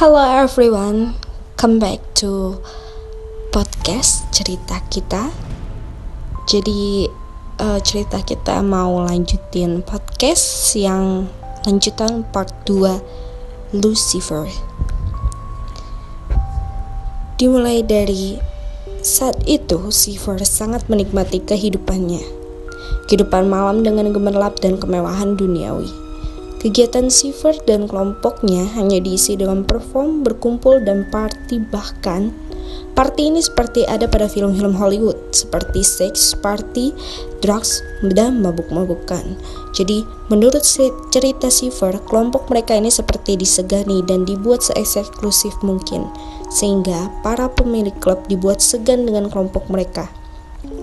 Hello everyone, come back to podcast cerita kita. Jadi uh, cerita kita mau lanjutin podcast yang lanjutan part 2 Lucifer. Dimulai dari saat itu Lucifer sangat menikmati kehidupannya. Kehidupan malam dengan gemerlap dan kemewahan duniawi. Kegiatan Siver dan kelompoknya hanya diisi dengan perform, berkumpul, dan party bahkan Party ini seperti ada pada film-film Hollywood, seperti sex party, drugs, dan mabuk-mabukan. Jadi, menurut cerita Siver, kelompok mereka ini seperti disegani dan dibuat seeksklusif mungkin, sehingga para pemilik klub dibuat segan dengan kelompok mereka.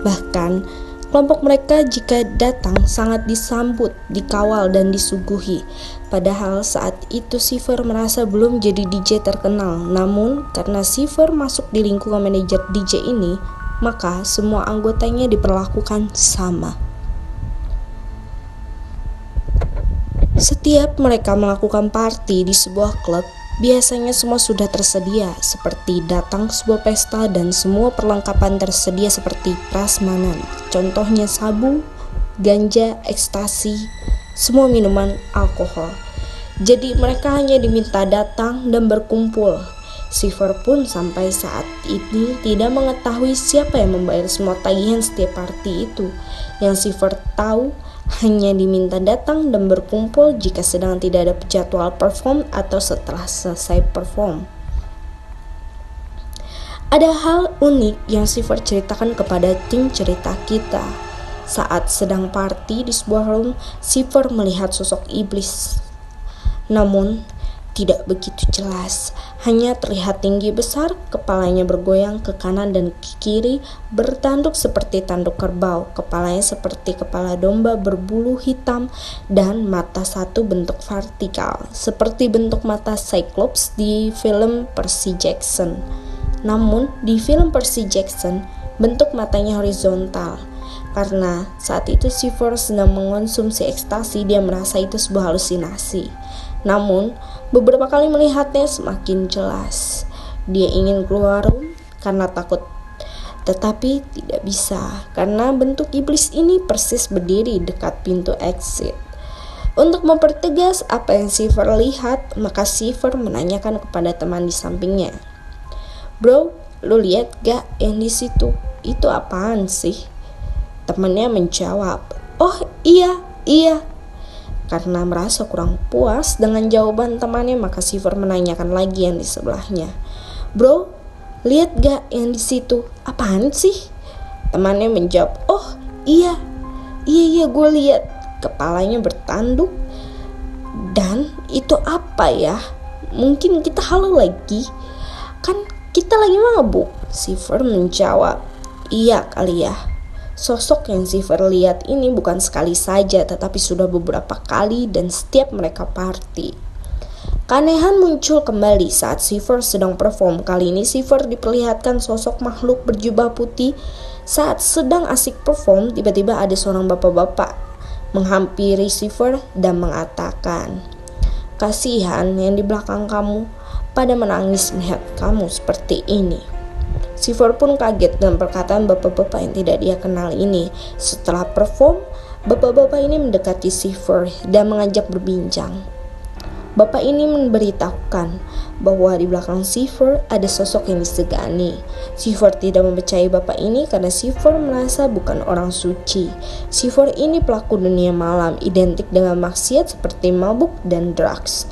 Bahkan, Kelompok mereka jika datang sangat disambut, dikawal, dan disuguhi. Padahal saat itu Siver merasa belum jadi DJ terkenal. Namun karena Siver masuk di lingkungan manajer DJ ini, maka semua anggotanya diperlakukan sama. Setiap mereka melakukan party di sebuah klub, Biasanya semua sudah tersedia, seperti datang ke sebuah pesta dan semua perlengkapan tersedia seperti prasmanan. Contohnya sabu, ganja, ekstasi, semua minuman alkohol. Jadi mereka hanya diminta datang dan berkumpul. Siver pun sampai saat ini tidak mengetahui siapa yang membayar semua tagihan setiap party itu. Yang Siver tahu hanya diminta datang dan berkumpul jika sedang tidak ada jadwal perform atau setelah selesai perform. Ada hal unik yang Siver ceritakan kepada tim cerita kita. Saat sedang party di sebuah room, Siver melihat sosok iblis. Namun, tidak begitu jelas. Hanya terlihat tinggi besar, kepalanya bergoyang ke kanan dan ke kiri, bertanduk seperti tanduk kerbau, kepalanya seperti kepala domba berbulu hitam, dan mata satu bentuk vertikal, seperti bentuk mata Cyclops di film Percy Jackson. Namun, di film Percy Jackson, bentuk matanya horizontal. Karena saat itu Siver sedang mengonsumsi ekstasi, dia merasa itu sebuah halusinasi. Namun, beberapa kali melihatnya semakin jelas. Dia ingin keluar karena takut tetapi tidak bisa karena bentuk iblis ini persis berdiri dekat pintu exit. Untuk mempertegas apa yang Siver lihat, maka Siver menanyakan kepada teman di sampingnya. Bro, lu lihat gak yang di situ? Itu apaan sih? Temannya menjawab, Oh iya, iya, karena merasa kurang puas dengan jawaban temannya, maka Siver menanyakan lagi yang di sebelahnya. Bro, lihat gak yang di situ? Apaan sih? Temannya menjawab, oh iya, iya iya gue lihat. Kepalanya bertanduk dan itu apa ya? Mungkin kita halo lagi. Kan kita lagi mabuk. Siver menjawab, iya kali ya. Sosok yang Ziver lihat ini bukan sekali saja tetapi sudah beberapa kali dan setiap mereka party. Keanehan muncul kembali saat Siver sedang perform. Kali ini Siver diperlihatkan sosok makhluk berjubah putih saat sedang asik perform. Tiba-tiba ada seorang bapak-bapak menghampiri Siver dan mengatakan, Kasihan yang di belakang kamu pada menangis melihat kamu seperti ini. Sifor pun kaget dengan perkataan bapak-bapak yang tidak dia kenal ini. Setelah perform, bapak-bapak ini mendekati Sifor dan mengajak berbincang. Bapak ini memberitahukan bahwa di belakang Sifor ada sosok yang disegani. Sifor tidak mempercayai bapak ini karena Sifor merasa bukan orang suci. Sifor ini pelaku dunia malam, identik dengan maksiat seperti mabuk dan drugs.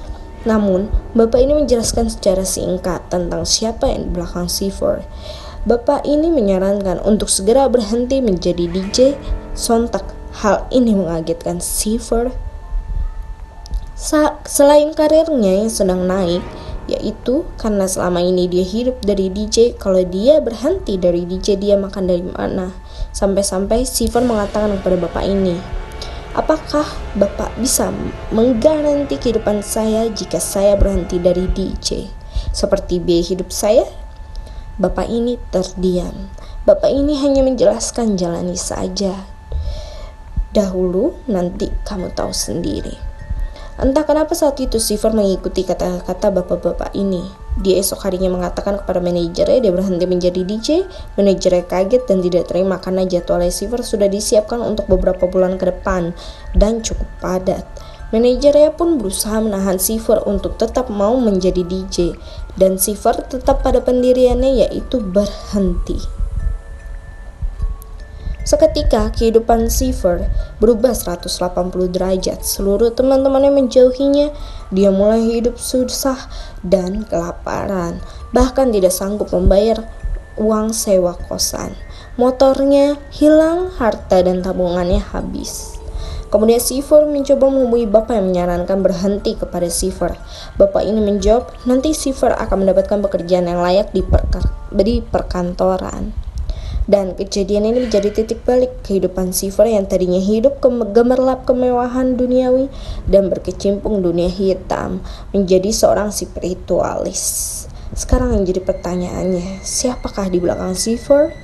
Namun, Bapak ini menjelaskan secara singkat tentang siapa yang di belakang C4. Bapak ini menyarankan untuk segera berhenti menjadi DJ. Sontak hal ini mengagetkan C4. Sa selain karirnya yang sedang naik, yaitu karena selama ini dia hidup dari DJ, kalau dia berhenti dari DJ dia makan dari mana? Sampai-sampai Siver mengatakan kepada bapak ini, Apakah Bapak bisa menggaranti kehidupan saya jika saya berhenti dari DJ? Seperti biaya hidup saya? Bapak ini terdiam. Bapak ini hanya menjelaskan jalani saja. Dahulu nanti kamu tahu sendiri. Entah kenapa saat itu Siver mengikuti kata-kata bapak-bapak ini. Dia esok harinya mengatakan kepada manajernya dia berhenti menjadi DJ. Manajernya kaget dan tidak terima karena jadwalnya Siver sudah disiapkan untuk beberapa bulan ke depan dan cukup padat. Manajernya pun berusaha menahan Siver untuk tetap mau menjadi DJ dan Siver tetap pada pendiriannya yaitu berhenti. Seketika kehidupan Seifer berubah 180 derajat. Seluruh teman-temannya menjauhinya. Dia mulai hidup susah dan kelaparan. Bahkan tidak sanggup membayar uang sewa kosan. Motornya hilang, harta dan tabungannya habis. Kemudian Seifer mencoba menemui bapak yang menyarankan berhenti kepada Seifer. Bapak ini menjawab, nanti Seifer akan mendapatkan pekerjaan yang layak di, perka di perkantoran. Dan kejadian ini menjadi titik balik kehidupan Siver yang tadinya hidup ke gemerlap kemewahan duniawi dan berkecimpung dunia hitam menjadi seorang spiritualis. Sekarang yang jadi pertanyaannya, siapakah di belakang Siver?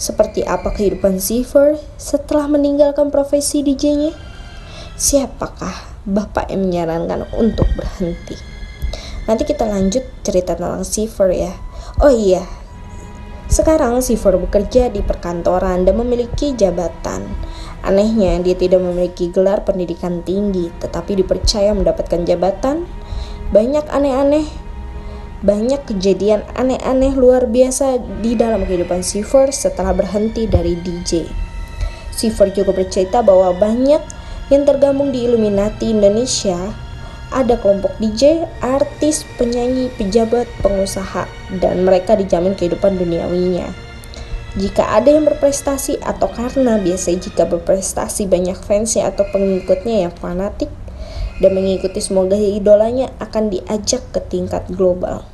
Seperti apa kehidupan Siver setelah meninggalkan profesi DJ-nya? Siapakah bapak yang menyarankan untuk berhenti? Nanti kita lanjut cerita tentang Siver ya. Oh iya, sekarang Sifor bekerja di perkantoran dan memiliki jabatan. Anehnya, dia tidak memiliki gelar pendidikan tinggi, tetapi dipercaya mendapatkan jabatan. Banyak aneh-aneh, banyak kejadian aneh-aneh luar biasa di dalam kehidupan Sifor setelah berhenti dari DJ. Sifor juga bercerita bahwa banyak yang tergabung di Illuminati Indonesia ada kelompok DJ, artis, penyanyi, pejabat, pengusaha, dan mereka dijamin kehidupan duniawinya. Jika ada yang berprestasi atau karena biasanya jika berprestasi banyak fansnya atau pengikutnya yang fanatik dan mengikuti semua gaya idolanya akan diajak ke tingkat global.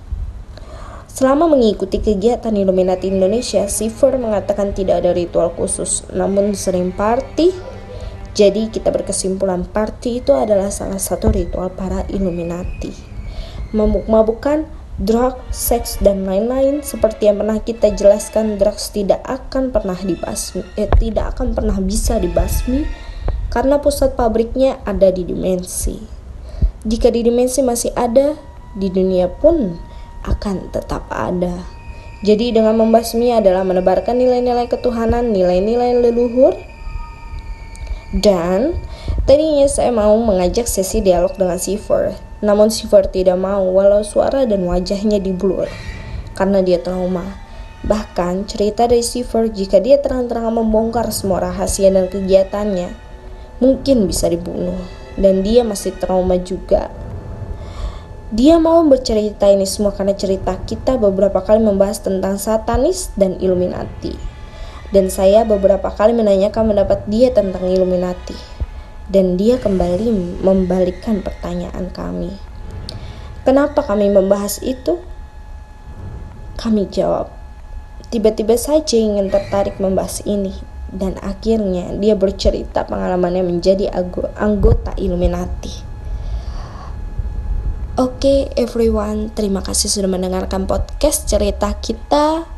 Selama mengikuti kegiatan Illuminati Indonesia, Siver mengatakan tidak ada ritual khusus, namun sering party, jadi kita berkesimpulan party itu adalah salah satu ritual para Illuminati. Mabuk-mabukan, drug, seks, dan lain-lain seperti yang pernah kita jelaskan, drugs tidak akan pernah dibasmi, eh, tidak akan pernah bisa dibasmi karena pusat pabriknya ada di dimensi. Jika di dimensi masih ada, di dunia pun akan tetap ada. Jadi dengan membasmi adalah menebarkan nilai-nilai ketuhanan, nilai-nilai leluhur, dan tadinya saya mau mengajak sesi dialog dengan Siver, namun Siver tidak mau walau suara dan wajahnya diblur karena dia trauma. Bahkan cerita dari Siver jika dia terang-terangan membongkar semua rahasia dan kegiatannya, mungkin bisa dibunuh. Dan dia masih trauma juga. Dia mau bercerita ini semua karena cerita kita beberapa kali membahas tentang satanis dan Illuminati dan saya beberapa kali menanyakan pendapat dia tentang Illuminati. Dan dia kembali membalikkan pertanyaan kami. Kenapa kami membahas itu? Kami jawab, tiba-tiba saja ingin tertarik membahas ini. Dan akhirnya dia bercerita pengalamannya menjadi anggota Illuminati. Oke okay, everyone, terima kasih sudah mendengarkan podcast cerita kita.